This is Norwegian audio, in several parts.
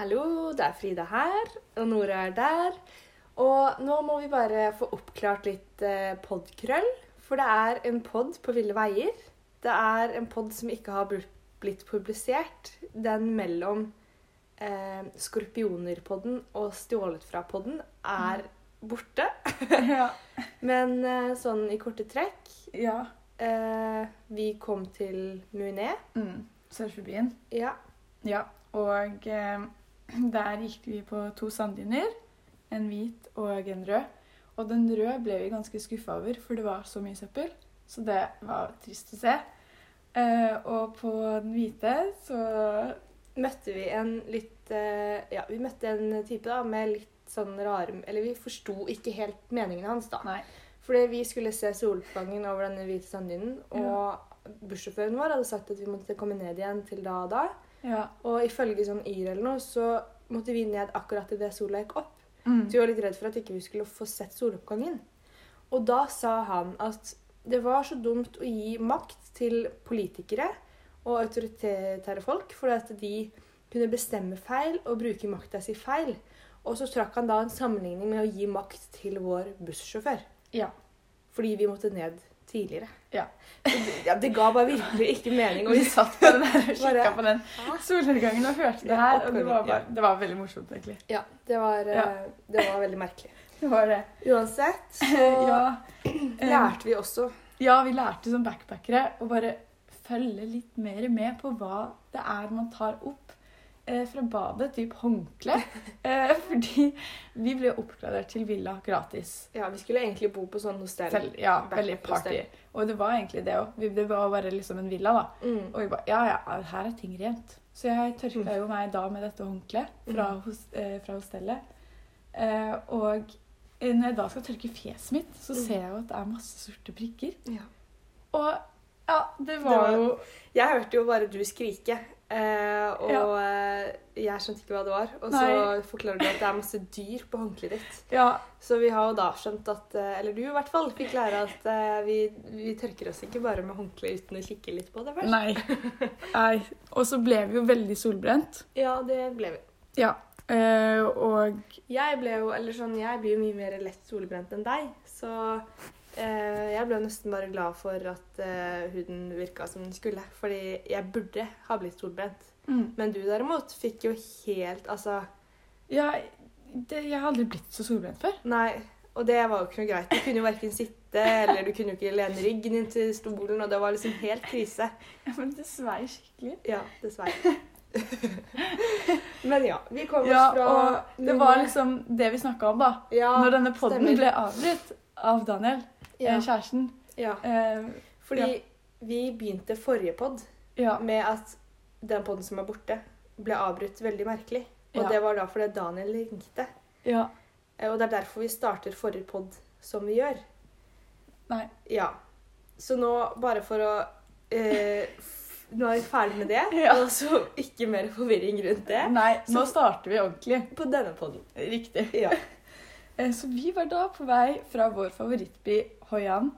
Hallo, det er Frida her, og Nora er der. Og nå må vi bare få oppklart litt eh, podkrøll. For det er en pod på ville veier. Det er en pod som ikke har blitt publisert. Den mellom eh, Skorpionerpodden og Stjålet fra-podden er borte. ja. Men eh, sånn i korte trekk ja. eh, Vi kom til Muné. Mm. Surfebyen. Ja. Ja. Og eh, der gikk vi på to sanddyner. En hvit og en rød. Og den røde ble vi ganske skuffa over, for det var så mye søppel. Så det var trist å se. Eh, og på den hvite så møtte vi en litt eh, Ja, vi møtte en type da med litt sånn rare Eller vi forsto ikke helt meningen hans, da. Nei. Fordi vi skulle se soloppgangen over denne hvite sanddynen, og bussjåføren vår hadde sagt at vi måtte komme ned igjen til da og da. Ja. Og ifølge sånn Yr eller noe, så måtte vi ned akkurat idet sola gikk opp. Mm. Så vi var litt redd for at ikke vi skulle få sett soloppgangen. Og da sa han at det var så dumt å gi makt til politikere og autoritære folk, for at de kunne bestemme feil og bruke makta si feil. Og så trakk han da en sammenligning med å gi makt til vår bussjåfør. Ja. Fordi vi måtte ned tidligere. Ja. Det, ja, det ga bare virkelig ikke mening. Og vi satt bare der og kikka på den solnedgangen og hørte det her. Og det var, bare, det var veldig morsomt, egentlig. Ja, det var, Ja. eh, det var veldig merkelig. Det var det. Uansett så Ja. Lærte vi også Ja, vi lærte som backpackere å bare følge litt mer med på hva det er man tar opp eh, fra badet, typ håndkle. Eh, fordi vi ble oppgradert til villa gratis. Ja, vi skulle egentlig bo på sånn hostell. Selv, ja, veldig party. Og det var egentlig det òg. Det var bare liksom en villa, da. Mm. Og vi bare Ja, ja, her er ting rent. Så jeg tørka jo meg da med dette håndkleet fra, Mm. hos, eh, fra hostellet. Eh, og eh, når jeg da skal tørke fjeset mitt, så Mm. ser jeg jo at det er masse sorte prikker. Ja. Og ja, det var, var- jo Jeg hørte jo bare du skrike, eh, og eh, jeg skjønte ikke hva det var. Og så forklarer du at det er masse dyr på håndkleet ditt. Ja, Så vi har jo da skjønt at eh, Eller du i hvert fall fikk lære at eh, vi, vi tørker oss ikke bare med håndkle uten å kikke litt på det først. nei. nei. Og så ble vi jo veldig solbrent. Ja, det ble vi. Ja. Eh, og Jeg ble jo, eller sånn, jeg blir jo mye mer lett solbrent enn deg, så jeg ble nesten bare glad for at eh, huden virka som den skulle. Fordi jeg burde ha blitt solbrent. mm, Men du derimot fikk jo helt Altså, Ja, det, jeg har aldri blitt så solbrent før. nei. Og det var jo ikke noe greit. Du kunne jo verken sitte, eller du kunne jo ikke lene ryggen inn til stolen, og det var liksom helt krise. Ja, Men det svei skikkelig. Ja, det svei. Men ja, vi kom Ja, oss fra og det var liksom det vi snakka om, da. ja, Når denne podden ble avbrutt av Daniel, ja, eh, kjæresten ja. Uh, Fordi Ja. vi begynte forrige pod Ja. med at den podden som er borte, ble avbrutt veldig merkelig. Og Ja. det var da fordi Daniel ringte. ja. Eh, Og det er derfor vi starter forrige pod som vi gjør. Nei. Ja. Så nå, bare for å eh, f- Nå er vi ferdig med det, Ja. og så ikke mer forvirring rundt det. Nei, nå Så- starter vi ordentlig. På denne podden. Riktig. Ja. Eh, Så vi var da på vei fra vår favorittby Hoi An.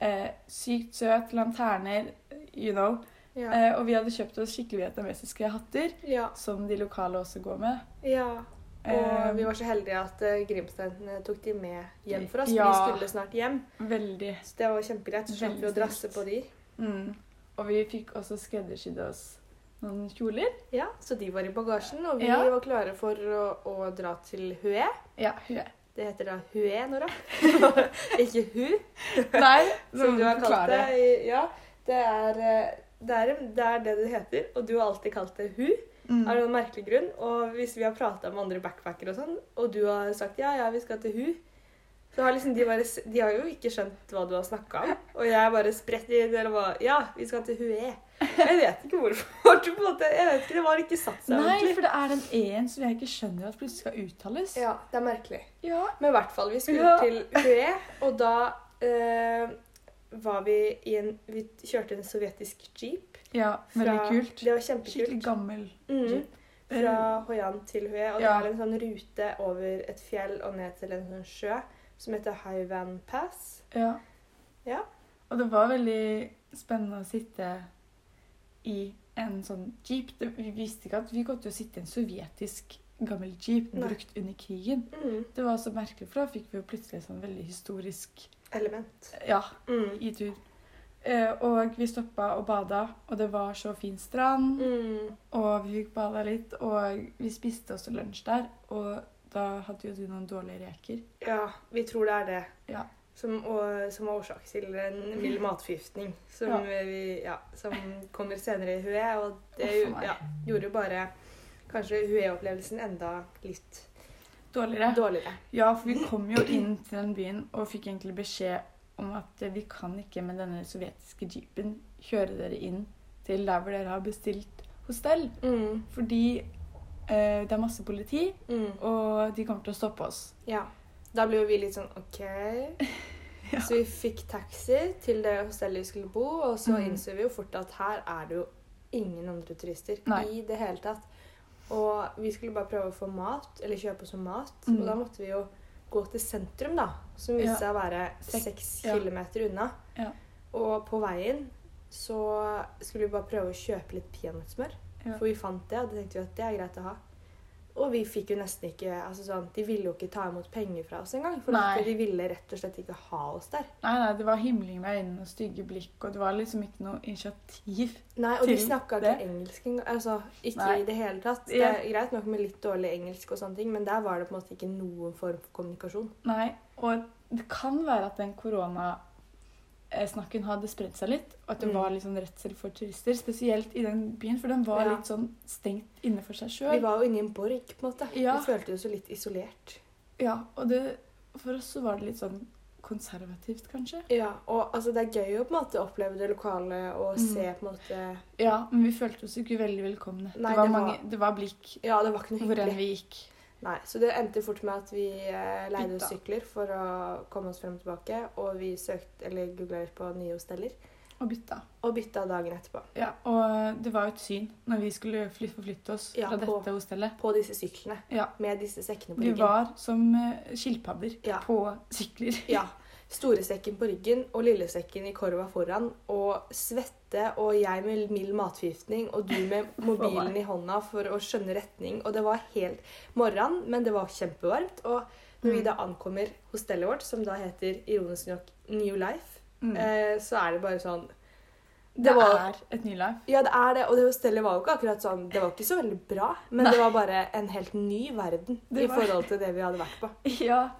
Eh, sykt søt, lanterner, you know. Ja. Eh, og vi hadde kjøpt oss skikkelig vietnamesiske hatter, ja. som de lokale også går med. ja. Og Eh, vi var så heldige at uh, tok de med hjem for oss. Ja. Vi skulle snart hjem, Veldig. så det var kjempegreit. Så slapp vi å drasse på de. Mm. Og vi fikk også skreddersydd oss noen kjoler. Ja, Så de var i bagasjen, og vi Ja. var klare for å, å dra til Hue. Ja, hue. Det heter da Hue, Nora. ikke Hu, Nei, som du har kalt det. Ja, det er, eh, det er det er det det heter, og du har alltid kalt det Hu. Mm. Av noen merkelig grunn. Og hvis vi har prata med andre backpackere og sånn, og du har sagt ja, ja, vi skal til Hu, har liksom de bare De har jo ikke skjønt hva du har snakka om. Og jeg bare spretter inn eller bare Ja, vi skal til Hue. Jeg vet ikke hvorfor. jeg vet ikke, Det var ikke satt seg Nei, ordentlig. for det er den e-en som jeg ikke skjønner at plutselig skal uttales. Ja, det er merkelig. Ja. Men i hvert fall, vi skulle Ja. til Hue, og da eh, var vi i en Vi kjørte en sovjetisk jeep. Ja, veldig fra- kult. Det var kjempekult. Skikkelig gammel Mm. jeep. Fra Hoian til Hue. Og Ja. det er en sånn rute over et fjell og ned til en sånn sjø som heter Highvan Pass. Ja. Ja. Og det var veldig spennende å sitte i en sånn jeep. Vi visste ikke at vi kom til å sitte i en sovjetisk gammel jeep Nei. brukt under krigen. Mm. Det var så merkelig, for da fikk vi jo plutselig et sånn veldig historisk Element. ja, Mm. i tur. Eh, og vi stoppa og bada, og det var så fin strand. Mm. Og vi fikk bada litt, og vi spiste også lunsj der. Og da hadde jo du noen dårlige reker. Ja, vi tror det er det. Ja. Som, og, som var årsak til en mild matforgiftning. Som, Ja. vi, ja, som kommer senere i Hue. Og det oh, ja, gjorde jo bare kanskje Hue-opplevelsen enda litt Dårligere. dårligere. Ja, for vi kom jo inn til den byen og fikk egentlig beskjed om at eh, vi kan ikke med denne sovjetiske jeepen kjøre dere inn til der hvor dere har bestilt hostell. Mm. Fordi eh, det er masse politi, Mm. og de kommer til å stoppe oss. Ja. Da ble jo vi litt sånn OK. Ja. Så vi fikk taxi til det hostellet vi skulle bo, og så mm. innså vi jo fort at her er det jo ingen andre turister Nei. i det hele tatt. Og vi skulle bare prøve å få mat, eller kjøpe oss mat, mm. og da måtte vi jo gå til sentrum, da, som viste Ja. å være Sek- seks ja. kilometer unna. Ja. Og på veien så skulle vi bare prøve å kjøpe litt peanøttsmør, Ja. for vi fant det, og da tenkte vi at det er greit å ha. Og vi fikk jo nesten ikke altså sånn, De ville jo ikke ta imot penger fra oss engang. For Nei. de ville rett og slett ikke ha oss der. Nei, nei, det var himling med øynene og stygge blikk, og det var liksom ikke noe initiativ. Nei, Og de snakka ikke engelsk engang. Altså, ikke Nei. i det hele tatt. Det er greit nok med litt dårlig engelsk, og sånne ting, men der var det på en måte ikke noen form for kommunikasjon. Nei, og det kan være at den koronasnakken hadde spredt seg litt, og at det Mm. var litt sånn redsel for turister, spesielt i den byen, for den var Ja. litt sånn stengt inne for seg Vi var jo inne i en borg, på en måte. Ja. Vi følte oss jo litt isolert. Ja, og det, for oss så var det litt sånn konservativt, kanskje. Ja, og altså, det er gøy å på en måte oppleve det lokale og Mm. se på en måte Ja, men vi følte oss ikke veldig velkomne. Nei, det, var det var- mange, det var blikk Ja, det var ikke noe hvor enn vi gikk. Nei, Så det endte fort med at vi eh, leide oss sykler for å komme oss frem og tilbake, og vi søkte, eller googla litt på nye hosteller, Og bytta. og bytta dagen etterpå. Ja, og det var jo et syn når vi skulle fly, forflytte oss Ja, fra på- dette hostellet. På disse syklene. Ja. Med disse sekkene på ryggen. Vi var som eh, skilpadder Ja. på sykler. Ja. Storesekken på ryggen og lillesekken i korva foran. Og svette og jeg med mild matforgiftning og du med mobilen i hånda for å skjønne retning. Og det var helt morgen, men det var kjempevarmt. Og når vi Mm. da ankommer hostellet vårt, som da heter ironisk nok New Life, Mm. eh, så er det bare sånn Det, var- er et ny life. Ja, det er det. Og det hostellet var jo ikke akkurat sånn Det var ikke så veldig bra, men Nei. det var bare en helt ny verden Det i forhold til det vi hadde vært på. Ja,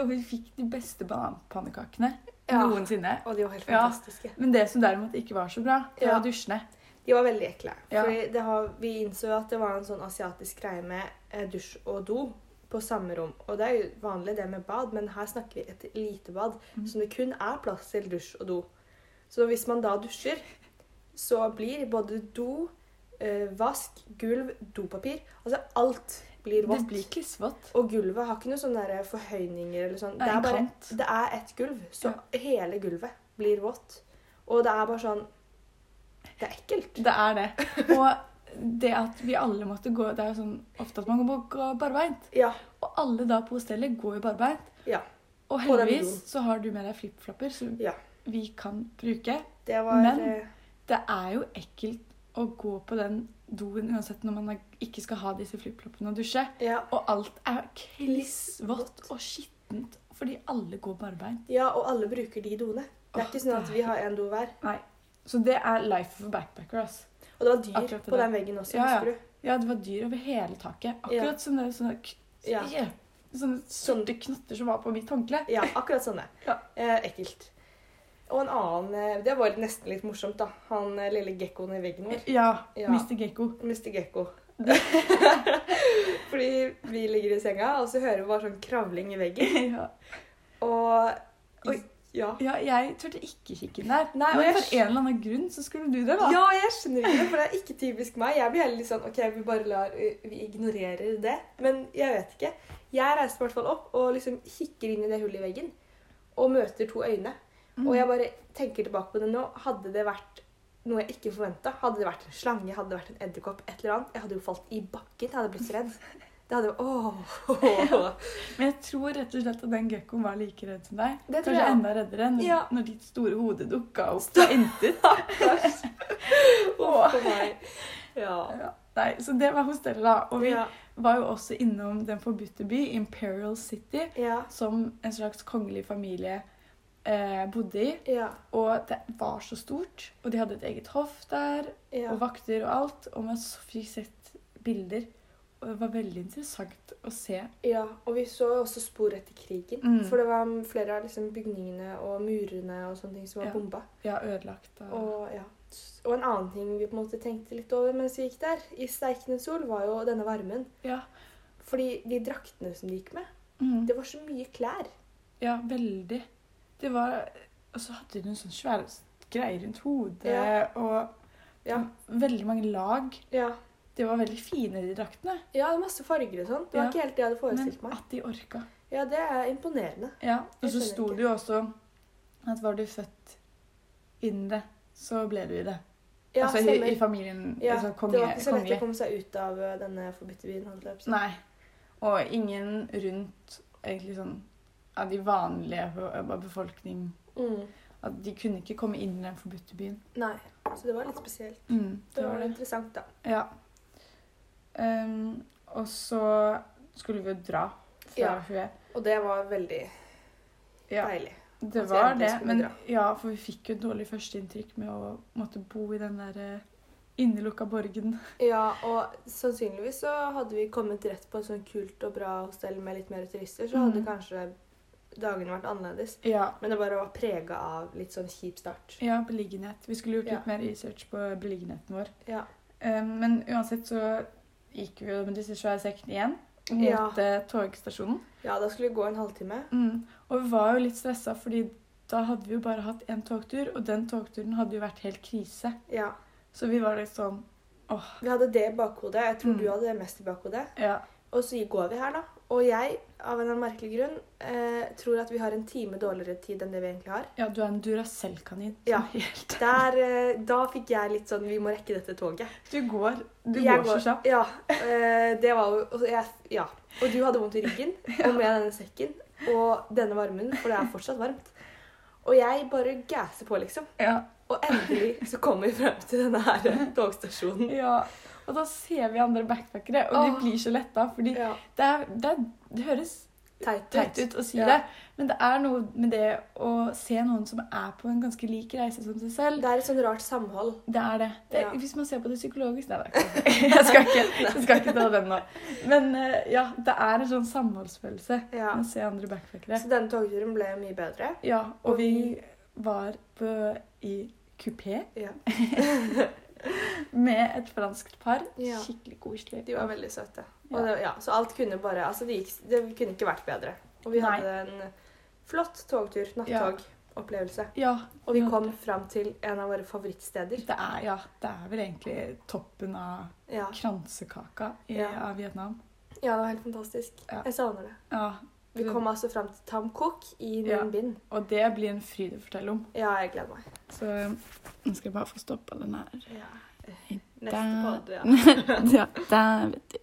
og vi fikk de beste bananpannekakene Ja. noensinne. Og de var helt Ja. fantastiske. Men det som derimot ikke var så bra, det Ja. var dusjene. De var veldig ekle. Ja. Det har, vi innså at det var en sånn asiatisk greie med eh, dusj og do på samme rom. Og det er jo vanlig det med bad, men her snakker vi et lite bad Mm. som det kun er plass til dusj og do. Så hvis man da dusjer, så blir både do, eh, vask, gulv, dopapir Altså alt blir vått. Det blir klissvått. Og gulvet har ikke noen sånne forhøyninger eller sånn. Det er bare det er ett gulv, så hele gulvet blir vått. Og det er bare sånn Det er ekkelt. Det er det. Og det at vi alle måtte gå Det er jo sånn ofte at man må gå barbeint. Ja. Og alle da på hostellet går jo barbeint. Ja. Og heldigvis så har du med deg flipflopper, som Ja. vi kan bruke. Det var Men- eh, Det er jo ekkelt å gå på den doen uansett når man ikke skal ha disse flipfloppene og dusje. ja. Og alt er klissvått og skittent fordi alle går barbeint. ja, og alle bruker de doene. Det er oh, ikke sånn at vi har en do hver. Nei. Så det er life a backpacker. ass. Og det var dyr Akkurat det på der. den veggen også, Ja, ja. Ja, det var dyr over hele taket. Akkurat som det sånne, sånne, Ja. Ja, sånne sorte knotter som var på mitt håndkle. Ja, akkurat sånne. Ja. Eh, ekkelt. Og en annen eh, Det var nesten litt morsomt, da. Han eh, lille gekkoen i veggen vår. Ja, Ja. Mr. Gekko. Mr. Gekko. Fordi vi ligger i senga, og så hører vi bare sånn kravling i veggen. ja. Og Oi. Ja. ja, jeg turte ikke kikke inn der. Nei, og jeg for en eller annen grunn så skulle du det, da. Ja, jeg skjønner ikke det, for det er ikke typisk meg. Jeg blir heller litt sånn OK, vi bare lar Vi ignorerer det. Men jeg vet ikke. Jeg reiser i hvert fall opp og liksom kikker inn i det hullet i veggen og møter to øyne. Mm. Og jeg bare tenker tilbake på det nå. Hadde det vært noe jeg ikke forventa, hadde det vært en slange, hadde det vært en edderkopp, et eller annet, jeg hadde jo falt i bakken. Jeg hadde blitt så redd. Det hadde jo Åh. Men jeg tror rett og slett at den gekkoen var like redd som deg. Det tror Kanskje jeg. enda reddere når, Ja. når ditt store hode dukka opp fra intet. Uff a. Ja. Ja. Nei, så det var hostellet, da. Og vi Ja. var jo også innom Den forbudte by, Imperial City, Ja. som en slags kongelig familie eh, bodde i. Ja. Og det var så stort. Og de hadde et eget hoff der, Ja. og vakter og alt. Og man fikk sett bilder. Og det var veldig interessant å se. ja. Og vi så også spor etter krigen. Mm. For det var flere av liksom bygningene og murene og sånne ting som var Ja. bomba. Ja, ødelagt. Og, Og, ja. og en annen ting vi på en måte tenkte litt over mens vi gikk der, i steikende sol, var jo denne varmen. ja. Fordi de draktene som de gikk med, Mm. det var så mye klær. ja, veldig. Det var Og så hadde hun sånne svære greier rundt hodet, Ja. og Ja. veldig mange lag. Ja. De var veldig fine, de draktene. ja, masse farger og sånn. Det var ikke helt det jeg hadde Men forestilt meg. at de orka. Ja, det er imponerende. Ja, og så sto det jo også at var du født innen det, så ble du i det. Ja, altså i, i familien. Ja, altså konge, det var ikke så lett konge. å komme seg ut av eh, denne forbudte byen. Nei. Og ingen rundt egentlig sånn av de vanlige befolkningen. befolkning Mm. At de kunne ikke komme inn i den forbudte byen. Nei, så det var litt spesielt. Mm, Det var interessant, da. Ja. Um, og så skulle vi jo dra fra Ja. Hue. Og det var veldig Ja, deilig. det var det. Men dra. ja, for vi fikk jo et dårlig førsteinntrykk med å måtte bo i den der innelukka borgen. Ja, og sannsynligvis så hadde vi kommet rett på et sånn kult og bra hostell med litt mer turister, så hadde Mm. kanskje dagene vært annerledes. Ja. Men det bare var prega av litt sånn kjip start. ja, beliggenhet. Vi skulle gjort Ja. litt mer research på beliggenheten vår. Ja. Um, men uansett så gikk vi jo med disse svære sekkene igjen mot Ja. togstasjonen. ja, da skulle vi gå en halvtime. Mm. Og vi var jo litt stressa, fordi da hadde vi jo bare hatt én togtur, og den togturen hadde jo vært helt krise. Ja. Så vi var litt sånn åh, Vi hadde det i bakhodet. Jeg tror Mm. du hadde det mest i bakhodet. ja. Og så går vi her, da. Og jeg, av en merkelig grunn, eh, tror at vi har en time dårligere tid enn det vi egentlig har. Ja, du er en Duracell-kanin. Ja. Helt. Der, eh, da fikk jeg litt sånn Vi må rekke dette toget. Du går, du Jeg går så kjapt. Ja. eh, det var jo Ja. Og du hadde vondt i ryggen, og med denne sekken. Og denne varmen, for det er fortsatt varmt. Og jeg bare gasser på, liksom. Ja. Og endelig så kommer vi frem til denne her togstasjonen. ja. Og da ser vi andre backpackere, og de blir så letta. Fordi Ja. det, er, det, er, det høres Teit ut. å si Ja. det, men det er noe med det å se noen som er på en ganske lik reise som seg selv. Det er et sånn rart samhold. Det er det. det Ja. Hvis man ser på det psykologisk Nei, det er jeg skal ikke, jeg skal ikke ta den nå. Men eh, ja, det er en sånn samholdsfølelse Ja. å se andre backpackere. Så denne togturen ble mye bedre. Ja, og Og vi var på, i kupé Ja. med et franskt par. Ja. Skikkelig koselig. De var veldig søte. Ja. det, ja, så alt kunne bare Altså, det, gikk, det kunne ikke vært bedre. Og vi Nei. hadde en flott togtur, nattogopplevelse. Ja, Og vi kom fram til en av våre favorittsteder. det er, ja, det er vel egentlig toppen av kransekaka i, av Vietnam. ja det var helt fantastisk. Jeg savner det. Ja, Vi kom altså fram til Tam Cook i Ja. bind. Og det blir en fryd å fortelle om. Ja, jeg gleder meg. Så nå skal jeg bare få stoppa den her. Ja. Neste podd, ja. ja, der, vet du.